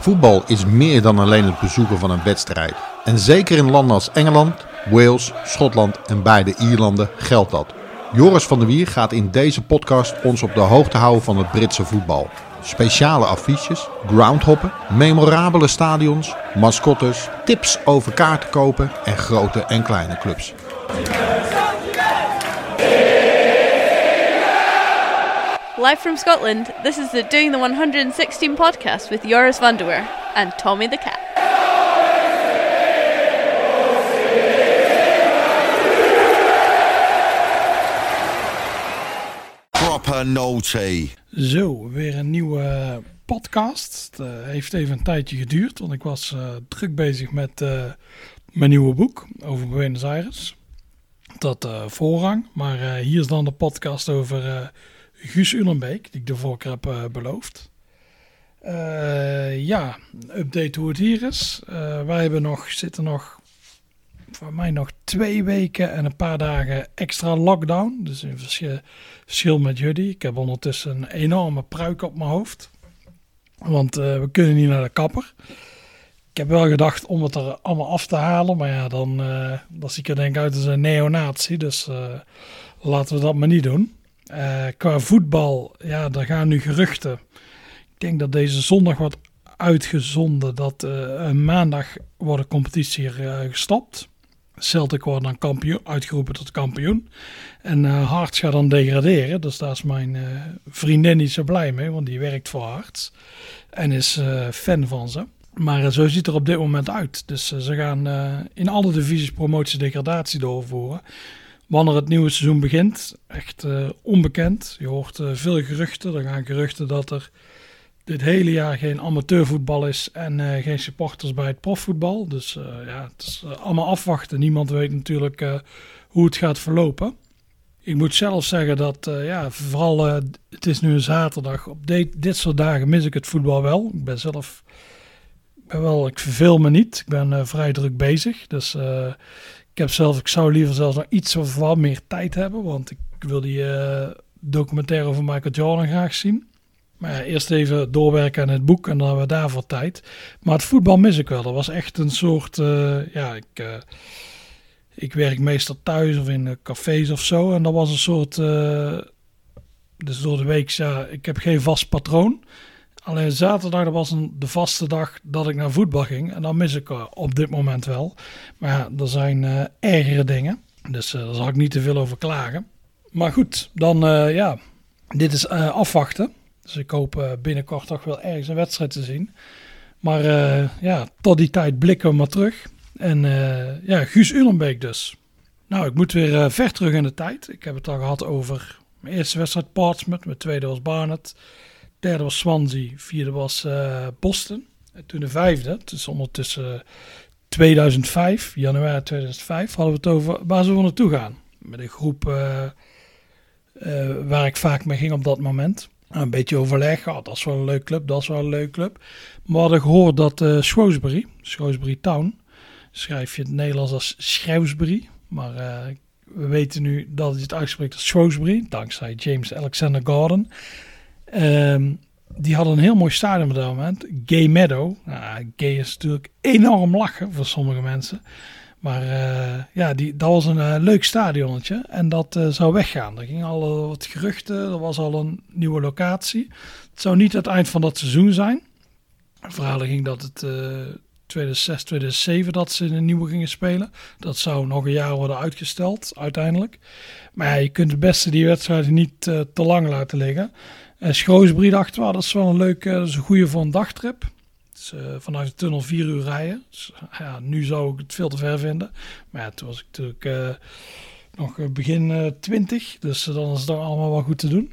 Voetbal is meer dan alleen het bezoeken van een wedstrijd. En zeker in landen als Engeland, Wales, Schotland en beide Ierlanden geldt dat. Joris van der Wier gaat in deze podcast ons op de hoogte houden van het Britse voetbal. Speciale affiches, groundhoppen, memorabele stadions, mascottes, tips over kaarten kopen en grote en kleine clubs. Live from Scotland, this is the Doing the 116 podcast with Joris van der Weer and Tommy the Cat. Proper naughty. Zo, weer een nieuwe podcast. Het eh, heeft even een tijdje geduurd, want ik was eh, druk bezig met eh, mijn nieuwe boek over Buenos Aires. Dat eh, voorrang, maar eh, hier is dan de podcast over eh, Guus Ulenbeek, die ik de vorige keer heb eh, beloofd. Eh, ja, update hoe het hier is. Eh, wij hebben nog, zitten nog, voor mij nog twee weken en een paar dagen extra lockdown. Dus in verschil, met jullie. Ik heb ondertussen een enorme pruik op mijn hoofd. Want we kunnen niet naar de kapper. Ik heb wel gedacht om het er allemaal af te halen. Maar ja, dan, dan zie ik er denk ik uit als een neonatie. Dus laten we dat maar niet doen. Eh, qua voetbal, ja, er gaan nu geruchten. Ik denk dat deze zondag wordt uitgezonden. Dat eh, maandag wordt de competitie eh, gestopt. Celtic wordt dan kampioen, uitgeroepen tot kampioen. En eh Hearts gaat dan degraderen. Dus daar is mijn vriendin niet zo blij mee. Want die werkt voor Hearts. En is fan van ze. Maar zo ziet het er op dit moment uit. Dus ze gaan in alle divisies promotie degradatie doorvoeren. Wanneer het nieuwe seizoen begint, echt eh, onbekend. Je hoort eh, veel geruchten. Er gaan geruchten dat er dit hele jaar geen amateurvoetbal is en eh, geen supporters bij het profvoetbal. Dus ja, het is allemaal afwachten. Niemand weet natuurlijk hoe het gaat verlopen. Ik moet zelf zeggen dat, ja, vooral, het is nu een zaterdag. Op dit soort dagen mis ik het voetbal wel. Ik ben zelf, ben wel, ik verveel me niet. Ik ben vrij druk bezig. Dus heb zelf, ik zou liever zelfs nog iets of wat meer tijd hebben. Want ik wil die eh, documentaire over Michael Jordan graag zien. Maar eerst even doorwerken aan het boek en dan hebben we daarvoor tijd. Maar het voetbal mis ik wel. Dat was echt een soort, eh, ja, ik, eh, ik werk meestal thuis of in cafés of zo. En dat was een soort, dus door de week, ja, ik heb geen vast patroon. Alleen zaterdag dat was een, de vaste dag dat ik naar voetbal ging. En dan mis ik eh, op dit moment wel. Maar ja, er zijn eh, ergere dingen. Dus eh, daar zal ik niet te veel over klagen. Maar goed, dan ja, dit is afwachten. Dus ik hoop binnenkort toch wel ergens een wedstrijd te zien. Maar ja, tot die tijd blikken we maar terug. En ja, Guus Ulenbeek dus. Nou, ik moet weer ver terug in de tijd. Ik heb het al gehad over mijn eerste wedstrijd Portsmouth. Mijn tweede was Barnet. Derde was Swansea. Vierde was eh, Boston. En toen de vijfde, het is ondertussen 2005, januari 2005, hadden we het over waar zullen we naartoe gaan. Met een groep eh, eh, waar ik vaak mee ging op dat moment. Een beetje overleg, oh, dat is wel een leuk club, dat is wel een leuk club. Maar we hadden gehoord dat eh Shrewsbury, Shrewsbury Town, schrijf je het Nederlands als Shrewsbury, maar eh, we weten nu dat het uitspreekt als Shrewsbury, dankzij James Alexander Gordon. Ehm, die hadden een heel mooi stadion op dat moment, Gay Meadow. Nou, gay is natuurlijk enorm lachen voor sommige mensen. Maar eh, ja, die, dat was een eh, leuk stadionnetje en dat eh, zou weggaan. Er gingen al wat geruchten, er was al een nieuwe locatie. Het zou niet het eind van dat seizoen zijn. Verhaal ging dat het eh 2006, 2007 dat ze in een nieuwe gingen spelen. Dat zou nog een jaar worden uitgesteld uiteindelijk. Maar je kunt het beste die wedstrijden niet te lang laten liggen. En Schroosbrie dachten we, dat is wel een leuke, dat is een goede voor een dagtrip. Dus, eh, vanuit de tunnel vier uur rijden. Dus, ja, nu zou ik het veel te ver vinden. Maar ja, toen was ik natuurlijk eh, nog eh, begin eh, twintig. dus eh, dan is dan allemaal wel goed te doen.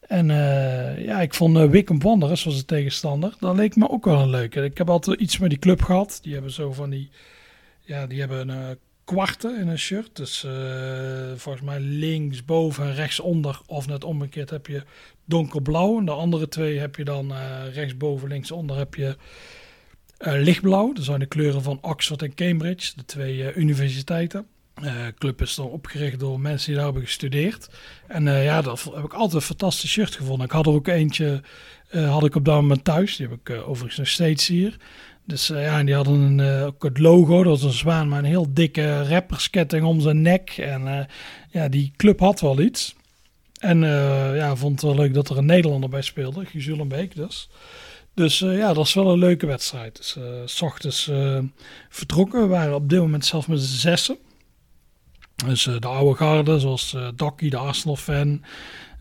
En eh, ja, ik vond uh, Wickham Wanderers, was de tegenstander. Dat leek me ook wel een leuke. Ik heb altijd iets met die club gehad. Die hebben zo van die... Ja, die hebben een uh, kwarten in een shirt. Dus uh, volgens mij links boven en rechts onder. Of net omgekeerd heb je donkerblauw. En de andere twee heb je dan uh, rechtsboven, linksonder heb je uh, lichtblauw. Dat zijn de kleuren van Oxford en Cambridge, de twee uh, universiteiten. Uh, club is dan opgericht door mensen die daar hebben gestudeerd. En ja, dat heb ik altijd een fantastisch shirt gevonden. Ik had er ook eentje, had ik op dat moment thuis. Die heb ik overigens nog steeds hier. Dus ja, die hadden een, ook het logo, dat was een zwaan, maar een heel dikke rappersketting om zijn nek. En ja, die club had wel iets. En ja, vond het wel leuk dat er een Nederlander bij speelde, Guus Beek dus. Dus ja, dat was wel een leuke wedstrijd. Dus s ochtends vertrokken. We waren op dit moment zelf met z'n zessen. Dus uh, de oude garde, zoals uh, Docky, de Arsenal-fan,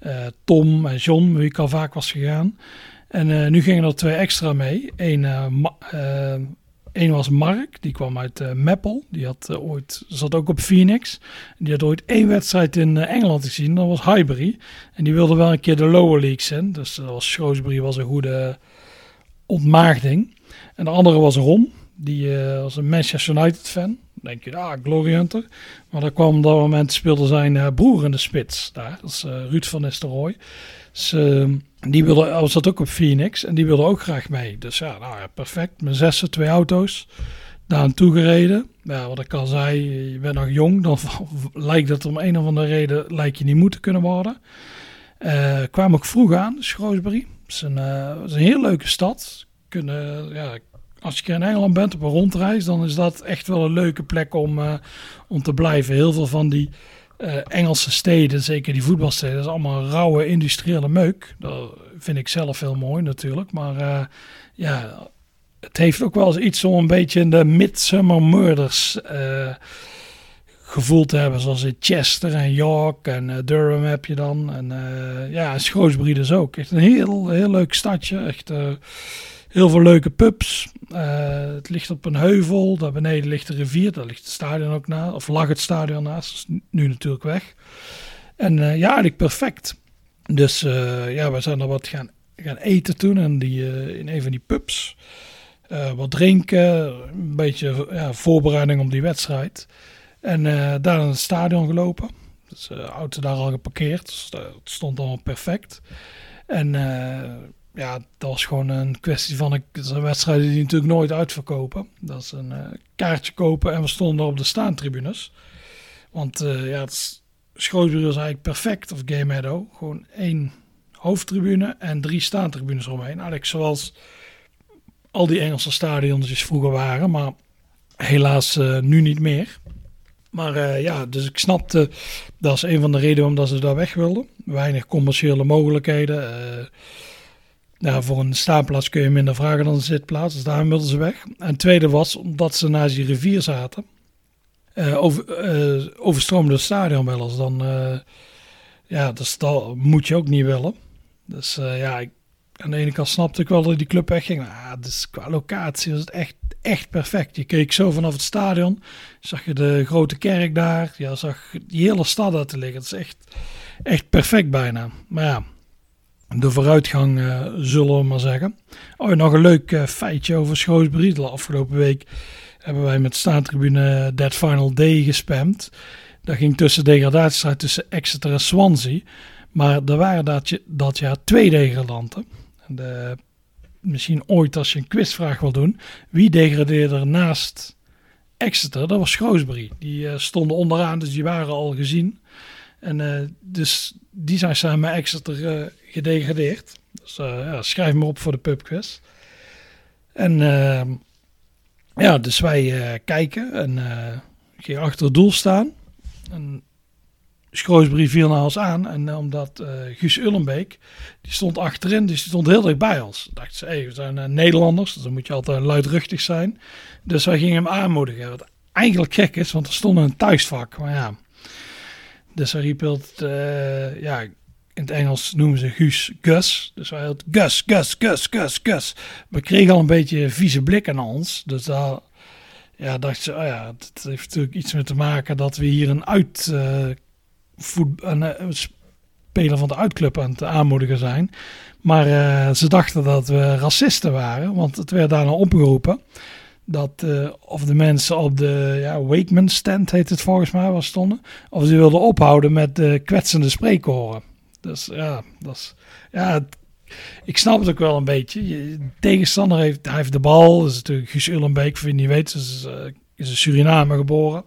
uh, Tom en John, met wie ik al vaak was gegaan. En nu gingen er twee extra mee. Eén Eén was Mark, die kwam uit uh, Meppel. Die had ooit, zat ook op Phoenix. Die had ooit één wedstrijd in Engeland gezien, dat was Highbury. En die wilde wel een keer de lower leagues in. Dus dat was Shrewsbury was een goede ontmaagding. En de andere was Ron, die was een Manchester United fan denk je, ah, Glory Hunter. Maar dan kwam op dat moment speelde zijn uh, broer in de spits daar. Dat is uh, Ruud van Nistelrooy. Dus, uh, die wilde, was dat ook op Phoenix en die wilde ook graag mee. Dus ja, nou ja, perfect. Met zessen, twee auto's. Daar naartoe gereden. Ja, wat ik al zei, je bent nog jong. Dan lijkt het om een of andere reden lijkt je niet moeten kunnen worden. Uh, kwam ook vroeg aan, Schroesbury. Het is een, heel leuke stad. Kunnen, ja, als je in Engeland bent op een rondreis, dan is dat echt wel een leuke plek om, uh, om te blijven. Heel veel van die uh, Engelse steden, zeker die voetbalsteden, dat is allemaal rauwe industriële meuk. Dat vind ik zelf heel mooi natuurlijk. Maar uh, ja, het heeft ook wel eens iets om een beetje in de Midsummer Murders gevoel te hebben. Zoals in Chester en York en Durham heb je dan. En ja, Shrewsbury dus ook. Echt een heel, heel leuk stadje. Echt Heel veel leuke pubs. Uh, het ligt op een heuvel. Daar beneden ligt de rivier. Daar ligt het stadion ook naast. Of lag het stadion naast. is nu natuurlijk weg. En uh, ja, eigenlijk perfect. Dus uh, ja, we zijn er wat gaan, gaan eten toen. En die, in een van die pubs. wat drinken. Een beetje ja, voorbereiding op die wedstrijd. En daar in het stadion gelopen. Dus de auto daar al geparkeerd. Dus het stond allemaal perfect. En ja, dat was gewoon een kwestie van een, een wedstrijd die natuurlijk nooit uitverkopen. Dat is een uh, kaartje kopen en we stonden op de staantribunes. Want uh, ja, het is, is eigenlijk perfect, of Game Meadow. Gewoon één hoofdtribune en drie staantribunes omheen. Eigenlijk zoals al die Engelse stadions vroeger waren, maar helaas uh, nu niet meer. Maar ja, dus ik snapte, dat is een van de redenen omdat ze daar weg wilden. Weinig commerciële mogelijkheden nou, voor een staanplaats kun je minder vragen dan een zitplaats. Dus daarom wilden ze weg. En het tweede was omdat ze naast die rivier zaten. Uh, over, uh, overstroomde het stadion wel eens. Dan, uh, ja, dus dat moet je ook niet willen. Dus ja, ik, aan de ene kant snapte ik wel dat die club wegging. Maar dus qua locatie was het echt, echt perfect. Je keek zo vanaf het stadion. Zag je de grote kerk daar. Ja, zag die hele stad uit te liggen. Het is echt, echt perfect bijna. Maar ja, de vooruitgang, uh, zullen we maar zeggen. Oh, nog een leuk uh, feitje over Schroesbury. De afgelopen week hebben wij met staantribune Dead Final Day gespamd. Dat ging tussen degradatiestrijd tussen Exeter en Swansea. Maar er waren dat, dat jaar twee degradanten. De, misschien ooit als je een quizvraag wil doen. Wie degradeerde er naast Exeter? Dat was Shrewsbury. Die stonden onderaan, dus die waren al gezien. En dus die zijn samen met Exeter gedegradeerd. Dus uh, ja, schrijf me op voor de pubquiz. En uh, ja, dus wij uh, kijken en ging achter het doel staan. En Schroosbrie viel naar ons aan. En omdat Guus Ullenbeek, die stond achterin, dus die stond heel dicht bij ons. Dacht ze, hey, we zijn Nederlanders, dus dan moet je altijd luidruchtig zijn. Dus wij gingen hem aanmoedigen. Wat eigenlijk gek is, want er stond een thuisvak. Maar ja, dus hij riep het, ja, in het Engels noemen ze Guus Gus. Dus wij hadden Gus, Gus, Gus, Gus, Gus. We kregen al een beetje vieze blikken aan ons. Dus daar ja, dacht ze, oh ja, het heeft natuurlijk iets mee te maken dat we hier een uit uh, voet, een, uh, speler van de uitclub aan het aanmoedigen zijn. Maar ze dachten dat we racisten waren, want het werd daarna opgeroepen dat of de mensen op de ja, Wakeman stand heet het volgens mij was stonden, of ze wilden ophouden met de kwetsende spreekhoren. Dus ja, dat is, ja, ik snap het ook wel een beetje. Je, tegenstander heeft, hij heeft de bal. Dat is natuurlijk Guus Ullenbeek, voor wie niet weet, is, uh, is een Suriname geboren.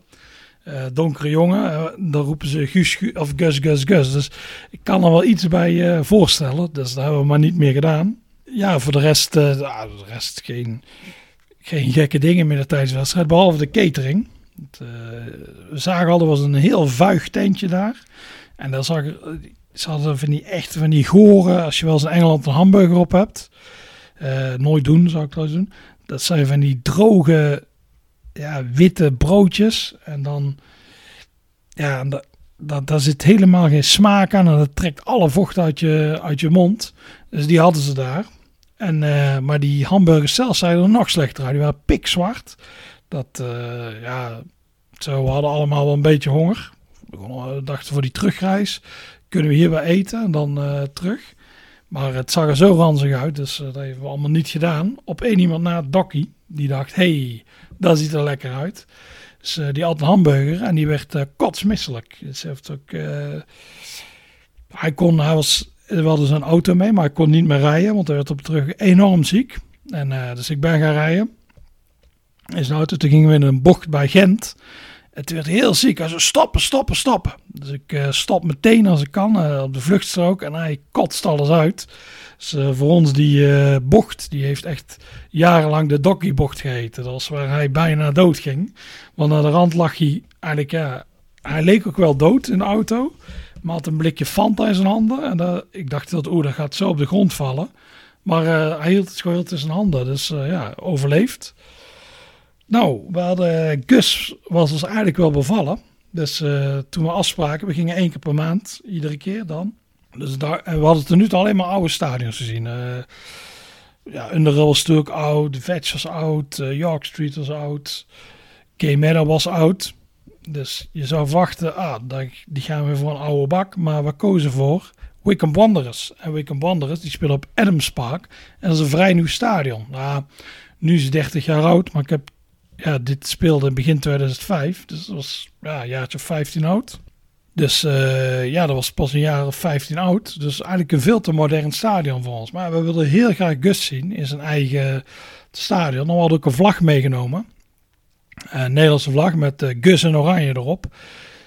Eh, donkere jongen, eh, dan roepen ze Guus, Gu- of Gus, Gus, Gus. Dus ik kan er wel iets bij eh, voorstellen. Dus dat hebben we maar niet meer gedaan. Ja, voor de rest, eh, ah, de rest geen, geen gekke dingen meer tijdens de wedstrijd. Behalve de catering. Eh, we zagen al, er was een heel vuig tentje daar. En daar zag ze hadden van die echt van die goren, als je wel eens in Engeland een hamburger op hebt. Eh, nooit doen, zou ik trouwens doen. Dat zijn van die droge, ja, witte broodjes. En dan, ja, en da- da- daar zit helemaal geen smaak aan. En dat trekt alle vocht uit je, uit je mond. Dus die hadden ze daar. En, eh, maar die hamburgers zelf zijn er nog slechter uit. Die waren pikzwart. Dat, eh, ja, zo, we hadden allemaal wel een beetje honger. We we dachten voor die terugreis, kunnen we hier wel eten en dan eh, terug. Maar het zag er zo ranzig uit, dus eh, dat hebben we allemaal niet gedaan. Op één iemand na Dokkie, die dacht, hey, dat ziet er lekker uit. Dus eh, die had een hamburger en die werd eh, kotsmisselijk. Dus heeft ook... eh, hij kon, hij was, we hadden zijn auto mee, maar hij kon niet meer rijden, want hij werd op terug enorm ziek. En eh, dus ik ben gaan rijden in zijn auto. Toen gingen we in een bocht bij Gent. Het werd heel ziek. Hij zei stoppen, stoppen, stoppen. Dus ik eh, stop meteen als ik kan eh, op de vluchtstrook en hij kotst alles uit. Dus voor ons die bocht, die heeft echt jarenlang de Dokkie-bocht geheten. Dat was waar hij bijna dood ging. Want aan de rand lag hij eigenlijk, ja, hij leek ook wel dood in de auto. Maar had een blikje Fanta in zijn handen. En ik dacht dat, oeh, dat gaat zo op de grond vallen. Maar eh, hij hield het gewoon heel tussen zijn handen. Dus eh, ja, overleefd. Nou, we hadden, Gus was ons eigenlijk wel bevallen. Dus eh, toen we afspraken, we gingen één keer per maand, iedere keer dan. Dus daar, en we hadden tot nu alleen maar oude stadions gezien. Eh ja, Underhill was natuurlijk oud, Vetch was oud, eh, York Street was oud, Gay Meadow was oud. Dus je zou verwachten, ah, die gaan we voor een oude bak. Maar we kozen voor Wickham Wanderers. En Wickham Wanderers, die spelen op Adams Park. En dat is een vrij nieuw stadion. Nou, nu is het 30 jaar oud, maar ik heb ja, dit speelde in begin 2005. Dus dat was ja, een jaartje of 15 oud. Dus eh, ja, dat was pas een jaar of 15 oud. Dus eigenlijk een veel te modern stadion voor ons. Maar we wilden heel graag Gus zien in zijn eigen stadion. Dan hadden we ook een vlag meegenomen. Een Nederlandse vlag met eh, Gus en Oranje erop.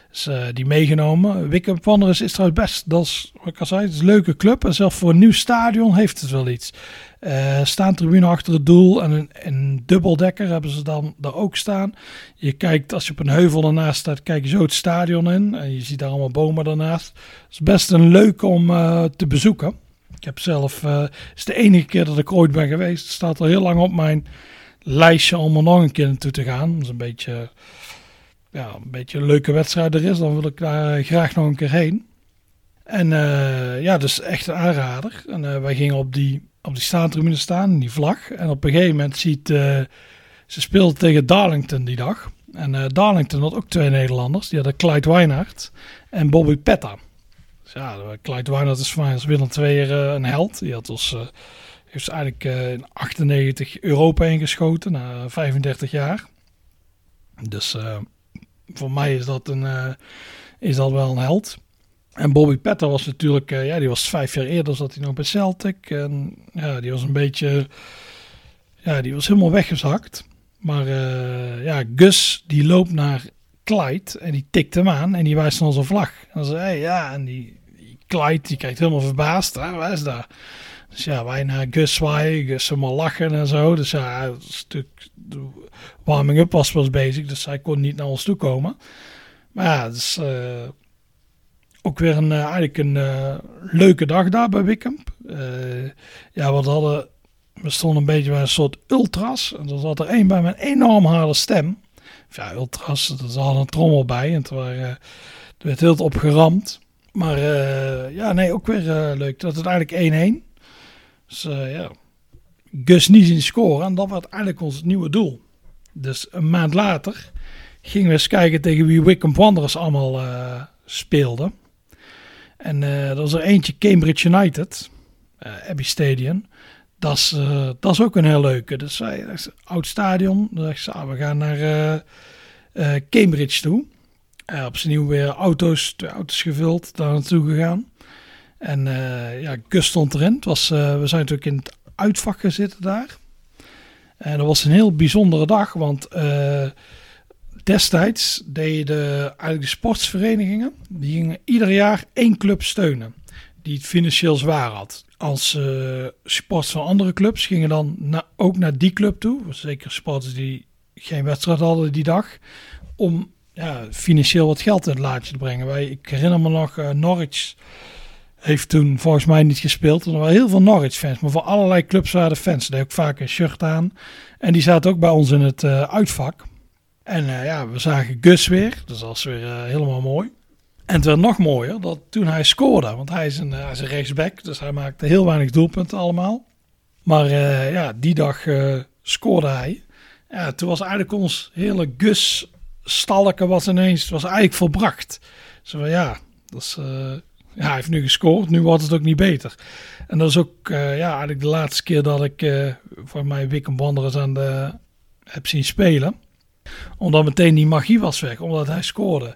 Dus eh, die meegenomen. Wickham is trouwens best, dat is wat ik al zei, het is een leuke club. En zelfs voor een nieuw stadion heeft het wel iets. Eh staan tribune achter het doel en een, dubbeldekker hebben ze dan daar ook staan. Je kijkt, als je op een heuvel ernaast staat, kijk je zo het stadion in. En je ziet daar allemaal bomen daarnaast. Het is best een leuk om eh, te bezoeken. Ik heb zelf, eh, het is de enige keer dat ik ooit ben geweest. Het staat al heel lang op mijn lijstje om er nog een keer naartoe te gaan. Is een beetje, ja, een beetje leuke wedstrijd er is. Dan wil ik daar graag nog een keer heen. En eh, ja, dus echt een aanrader. En eh, wij gingen op die, op die staantribune staan, die vlag. En op een gegeven moment ziet, eh, ze speelden tegen Darlington die dag. En eh, Darlington had ook twee Nederlanders. Die hadden Clyde Weinhardt en Bobby Petta. Dus ja, Clyde Weinhardt is voor mij als Willem II eh, een held. Die had ons, heeft eigenlijk eh, in 98 Europa ingeschoten na 35 jaar. Dus eh, voor mij is dat, een, eh, is dat wel een held. En Bobby Petter was natuurlijk, ja, die was vijf jaar eerder zat hij nog bij Celtic. En ja, die was een beetje, ja, die was helemaal weggezakt. Maar ja, Gus die loopt naar Clyde en die tikt hem aan en die wijst naar zijn vlag. En dan zei hij, ja, en die, Clyde die kijkt helemaal verbaasd, hè, waar is dat? Dus ja, wij naar Gus zwaaien, Gus lachen en zo. Dus ja, het stuk warming-up was pas bezig, dus hij kon niet naar ons toe komen. Maar ja, het is eh, ook weer een, eh, eigenlijk een eh, leuke dag daar bij Wickham. Eh, ja, we hadden, we stonden een beetje bij een soort ultras. En er zat er één bij met een enorm harde stem. Ja, ultras, er zat een trommel bij en toen er werd heel op geramd. Maar ja, nee, ook weer leuk. Dat het eigenlijk 1-1. Dus eh, ja, Gus niet zien scoren. En dat was eigenlijk ons nieuwe doel. Dus een maand later gingen we eens kijken tegen wie Wickham Wanderers allemaal eh, speelden. En eh er was er eentje Cambridge United, Abbey Stadium. Dat is, dat ook een heel leuke. Dus dat is een oud stadion. Dan dacht ze, we gaan naar Cambridge toe. Op zijn nieuw weer auto's, twee auto's gevuld, daar naartoe gegaan. En eh, ja, Gus stond erin. Het was, eh, we zijn natuurlijk in het uitvak zitten daar. En dat was een heel bijzondere dag, want eh, destijds deden eigenlijk de sportsverenigingen, die gingen ieder jaar één club steunen die het financieel zwaar had. Als uh, supporters van andere clubs gingen dan ook naar die club toe, zeker supporters die geen wedstrijd hadden die dag, om ja, financieel wat geld in het laadje te brengen. Wij, ik herinner me nog, uh, Norwich heeft toen volgens mij niet gespeeld. Er waren heel veel Norwich-fans, maar voor allerlei clubs waren fans. Hadden ook vaak een shirt aan. En die zaten ook bij ons in het uh, uitvak. En uh, ja, we zagen Gus weer, dus dat was weer uh, helemaal mooi. En het werd nog mooier dat toen hij scoorde, want hij is een, een rechtsback, dus hij maakte heel weinig doelpunten allemaal. Maar ja, die dag scoorde hij. Toen was eigenlijk ons hele Gus stalken was ineens, was eigenlijk volbracht. Van ja, dat is, hij heeft nu gescoord, nu wordt het ook niet beter. En dat is ook uh, ja, eigenlijk de laatste keer dat ik uh, voor mij Wickham Wanderers aan de heb zien spelen. Omdat meteen die magie was weg, omdat hij scoorde.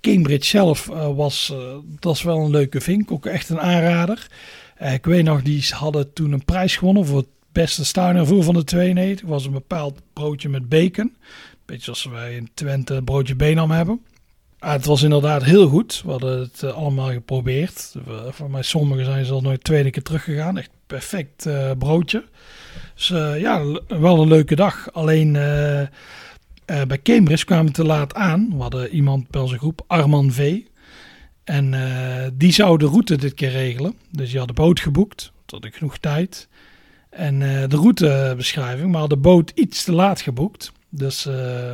Cambridge zelf was, dat is wel een leuke vink, ook echt een aanrader. ik weet nog, die hadden toen een prijs gewonnen voor het beste stadionvoer van de 92. was een bepaald broodje met bacon. Beetje zoals wij in Twente broodje Benam hebben. Ah, het was inderdaad heel goed. We hadden het uh, allemaal geprobeerd. Voor mij sommigen zijn ze al nooit tweede keer teruggegaan. Echt perfect uh, broodje. Dus uh, ja, wel een leuke dag. Alleen bij Cambridge kwamen we te laat aan. We hadden iemand bij onze groep, Arman V. En die zou de route dit keer regelen. Dus die had de boot geboekt. Had ik genoeg tijd. En de routebeschrijving, maar de boot iets te laat geboekt. Dus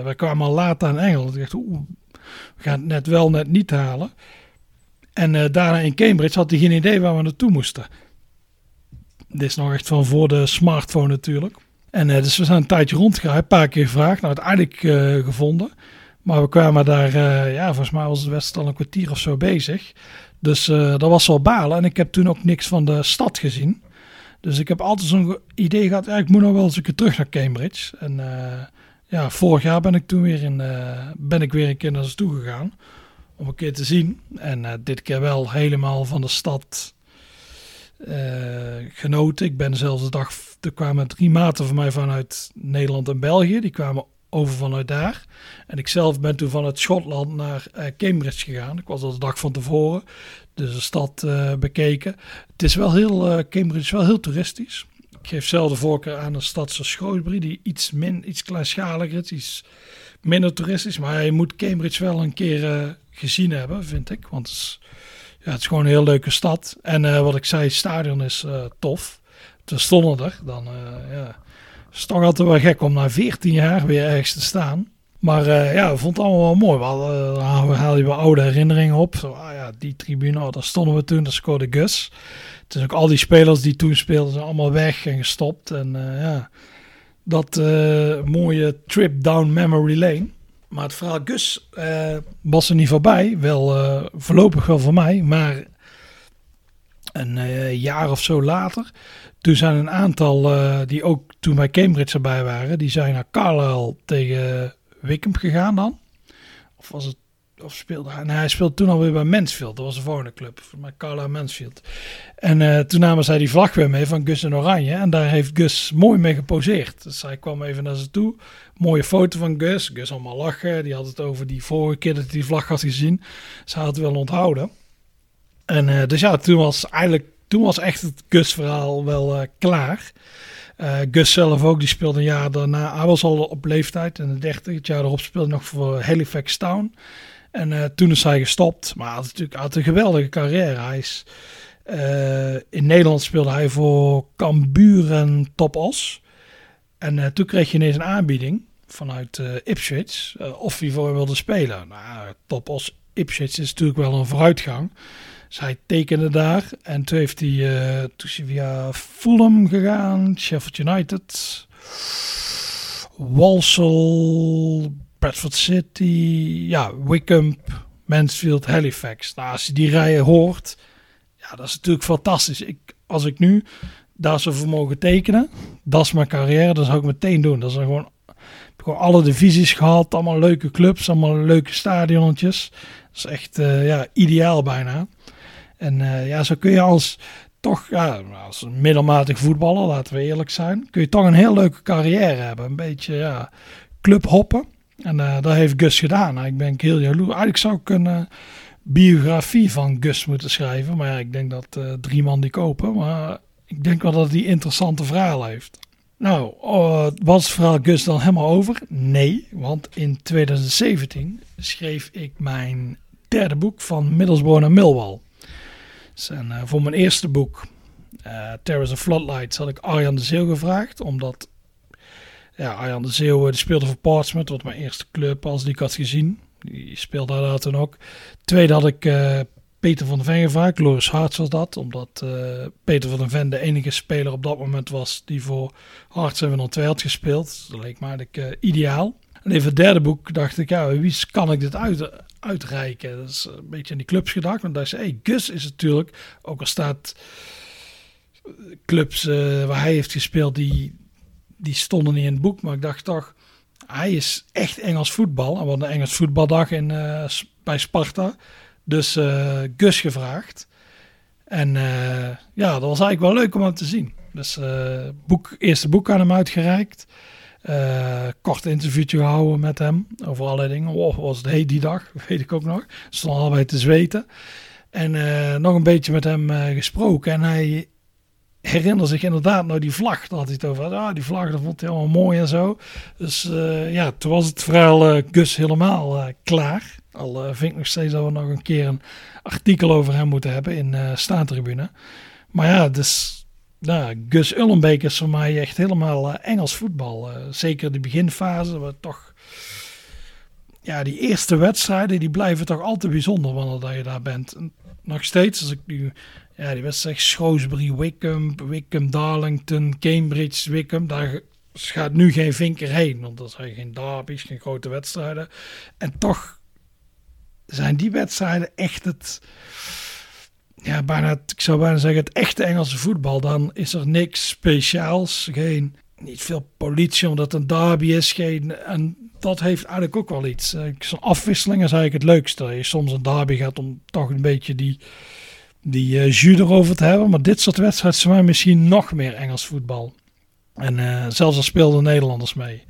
wij kwamen al laat aan Engeland. Ik dacht, oeh, we gaan het net wel, net niet halen. En uh, daarna in Cambridge had hij geen idee waar we naartoe moesten. Dit is nog echt van voor de smartphone natuurlijk. En uh, dus we zijn een tijdje rondgegaan, een paar keer gevraagd. Nou, uiteindelijk gevonden. Maar we kwamen daar, ja, volgens mij was het best al een kwartier of zo bezig. Dus dat was wel balen. En ik heb toen ook niks van de stad gezien. Dus ik heb altijd zo'n idee gehad, ik moet nog wel eens een keer terug naar Cambridge. En ja, vorig jaar ben ik toen weer in, uh, ben ik weer een keer naar ze toe gegaan. Om een keer te zien. En uh, dit keer wel helemaal van de stad uh, genoten. Ik ben zelfs de dag, er kwamen drie maten van mij vanuit Nederland en België. Die kwamen over vanuit daar. En ik zelf ben toen vanuit Schotland naar Cambridge gegaan. Ik was al de dag van tevoren. Dus de stad bekeken. Het is wel heel, Cambridge is wel heel toeristisch. Ik geef zelf de voorkeur aan een stad zoals Shrewsbury, die iets, min, iets kleinschaliger is, iets minder toeristisch. Maar je moet Cambridge wel een keer uh, gezien hebben, vind ik. Want het is, ja, het is gewoon een heel leuke stad. En uh, wat ik zei, het stadion is uh, tof. We stonden er. Dan ja, het is toch altijd wel gek om na 14 jaar weer ergens te staan. Maar ja, we vonden het allemaal wel mooi. We, hadden, uh, we haalden wel oude herinneringen op. Zo, ah ja, die tribune, oh, daar stonden we toen, daar scoorde Gus. Is ook al die spelers die toen speelden, zijn allemaal weg en gestopt. En uh, ja, dat mooie trip down memory lane. Maar het verhaal Gus was er niet voorbij. Wel voorlopig wel voor mij, maar een jaar of zo later... Toen zijn een aantal die ook toen bij Cambridge erbij waren, die zijn naar Carlisle tegen Wickham gegaan dan? Of was het of speelde hij? Nee, hij speelde toen alweer bij Mansfield. Dat was een volgende club. Mij Carla Mansfield. En uh, toen namen zij die vlag weer mee van Gus en Oranje. En daar heeft Gus mooi mee geposeerd. Dus hij kwam even naar ze toe. Mooie foto van Gus. Gus allemaal lachen. Die had het over die vorige keer dat hij die vlag had gezien. Ze had het wel onthouden. En uh, dus ja, toen was eigenlijk... Toen was echt het Gus-verhaal wel uh, klaar. Gus zelf ook, die speelde een jaar daarna. Hij was al op leeftijd, in de 30. Het jaar erop speelde nog voor Halifax Town. En uh, toen is hij gestopt. Maar hij had natuurlijk had een geweldige carrière. Hij is, uh, in Nederland speelde hij voor Cambuur en Top Os. En toen kreeg je ineens een aanbieding vanuit Ipswich. of hij voor wilde spelen. Nou, Ipswich is natuurlijk wel een vooruitgang. Zij tekende daar. En toen heeft hij, toen is hij via Fulham gegaan, Sheffield United, Walsall, Bradford City, ja, Wickham, Mansfield, Halifax. Nou, als je die rijen hoort, ja, dat is natuurlijk fantastisch. Ik, als ik nu daar zou voor mogen tekenen, dat is mijn carrière, dat zou ik meteen doen. Dat is gewoon, gewoon alle divisies gehad, allemaal leuke clubs, allemaal leuke stadionnetjes. Dat is echt uh, ja, ideaal bijna. En uh, ja, zo kun je als toch, ja, als een middelmatig voetballer, laten we eerlijk zijn, kun je toch een heel leuke carrière hebben. Een beetje ja, clubhoppen. En uh, dat heeft Gus gedaan. Nou, ik ben heel jaloers. Eigenlijk zou ik een biografie van Gus moeten schrijven. Maar ik denk dat drie man die kopen. Maar ik denk wel dat hij interessante verhalen heeft. Nou, was het verhaal Gus dan helemaal over? Nee, want in 2017 schreef ik mijn derde boek van Middlesbrough naar Millwall. Voor mijn eerste boek Terrors of Floodlights had ik Arjan de Zeeuw gevraagd. Omdat ja, Arjan de Zeeuw die speelde voor Portsmouth. Wat mijn eerste club als die ik had gezien. Die speelde daar toen ook. Tweede had ik uh, Peter van der Ven gevraagd. Loris Harts was dat. Omdat uh, Peter van der Ven de enige speler op dat moment was die voor Harts en 2 had gespeeld. Dat leek me eigenlijk ideaal. En even het derde boek dacht ik, ja, wie kan ik dit uit, uitreiken? Dat is een beetje aan die clubs gedacht. Want daar zei, hey, Gus is natuurlijk, ook al staat clubs waar hij heeft gespeeld, die, die stonden niet in het boek. Maar ik dacht toch, hij is echt Engels voetbal. En we hadden een Engels voetbaldag in, uh, bij Sparta. Dus uh, Gus gevraagd. En ja, dat was eigenlijk wel leuk om hem te zien. Dus boek, eerste boek aan hem uitgereikt. kort interviewtje gehouden met hem over allerlei dingen. Oh, was het heet die dag, weet ik ook nog. Stonden allebei te zweten. En nog een beetje met hem gesproken. En hij herinner zich inderdaad nou die vlag. Daar had hij het over. Ah, die vlag, dat vond hij helemaal mooi en zo. Dus uh, ja, toen was het verhaal uh, Gus helemaal uh, klaar. Al vind ik nog steeds dat we nog een keer een artikel over hem moeten hebben in uh, Staantribune. Maar ja, dus... Nou, Gus Ullenbeek is voor mij echt helemaal Engels voetbal. zeker de beginfase, waar toch ja, die eerste wedstrijden die blijven toch altijd bijzonder wanneer je daar bent. nog steeds, als ik nu ja, die wedstrijd Shrewsbury, Wickham, Wickham, Darlington, Cambridge, Wickham. Daar gaat nu geen vinker heen, want er zijn geen derbies, geen grote wedstrijden. En toch zijn die wedstrijden echt het, ja, bijna, ik zou bijna zeggen, het echte Engelse voetbal. Dan is er niks speciaals, geen, niet veel politie, omdat het een derby is. Geen, en dat heeft eigenlijk ook wel iets. Afwisseling is eigenlijk het leukste. Je soms een derby gaat om toch een beetje die die uh, jus erover te hebben. Maar dit soort wedstrijden zijn misschien nog meer Engels voetbal. En uh, zelfs al speelden Nederlanders mee.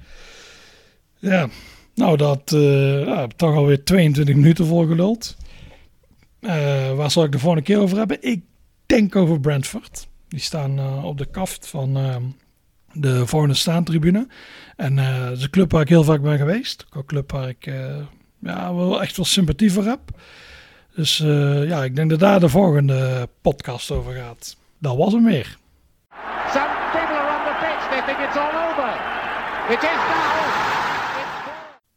Ja, nou dat uh, ja, toch alweer 22 minuten volgeluld. Uh, waar zal ik de volgende keer over hebben? Ik denk over Brentford. Die staan op de kaft van de volgende staantribune. En dat is een club waar ik heel vaak ben geweest. Ook een club waar ik ja, wel echt wel sympathie voor heb. Dus uh, ja, ik denk dat daar de volgende podcast over gaat. Dat was hem weer. Some people are on the pitch. They think it's all over. It is now.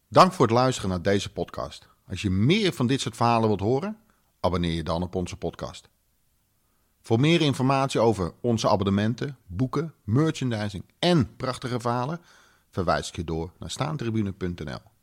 Dank voor het luisteren naar deze podcast. Als je meer van dit soort verhalen wilt horen, abonneer je dan op onze podcast. Voor meer informatie over onze abonnementen, boeken, merchandising en prachtige verhalen, verwijs ik je door naar staantribune.nl.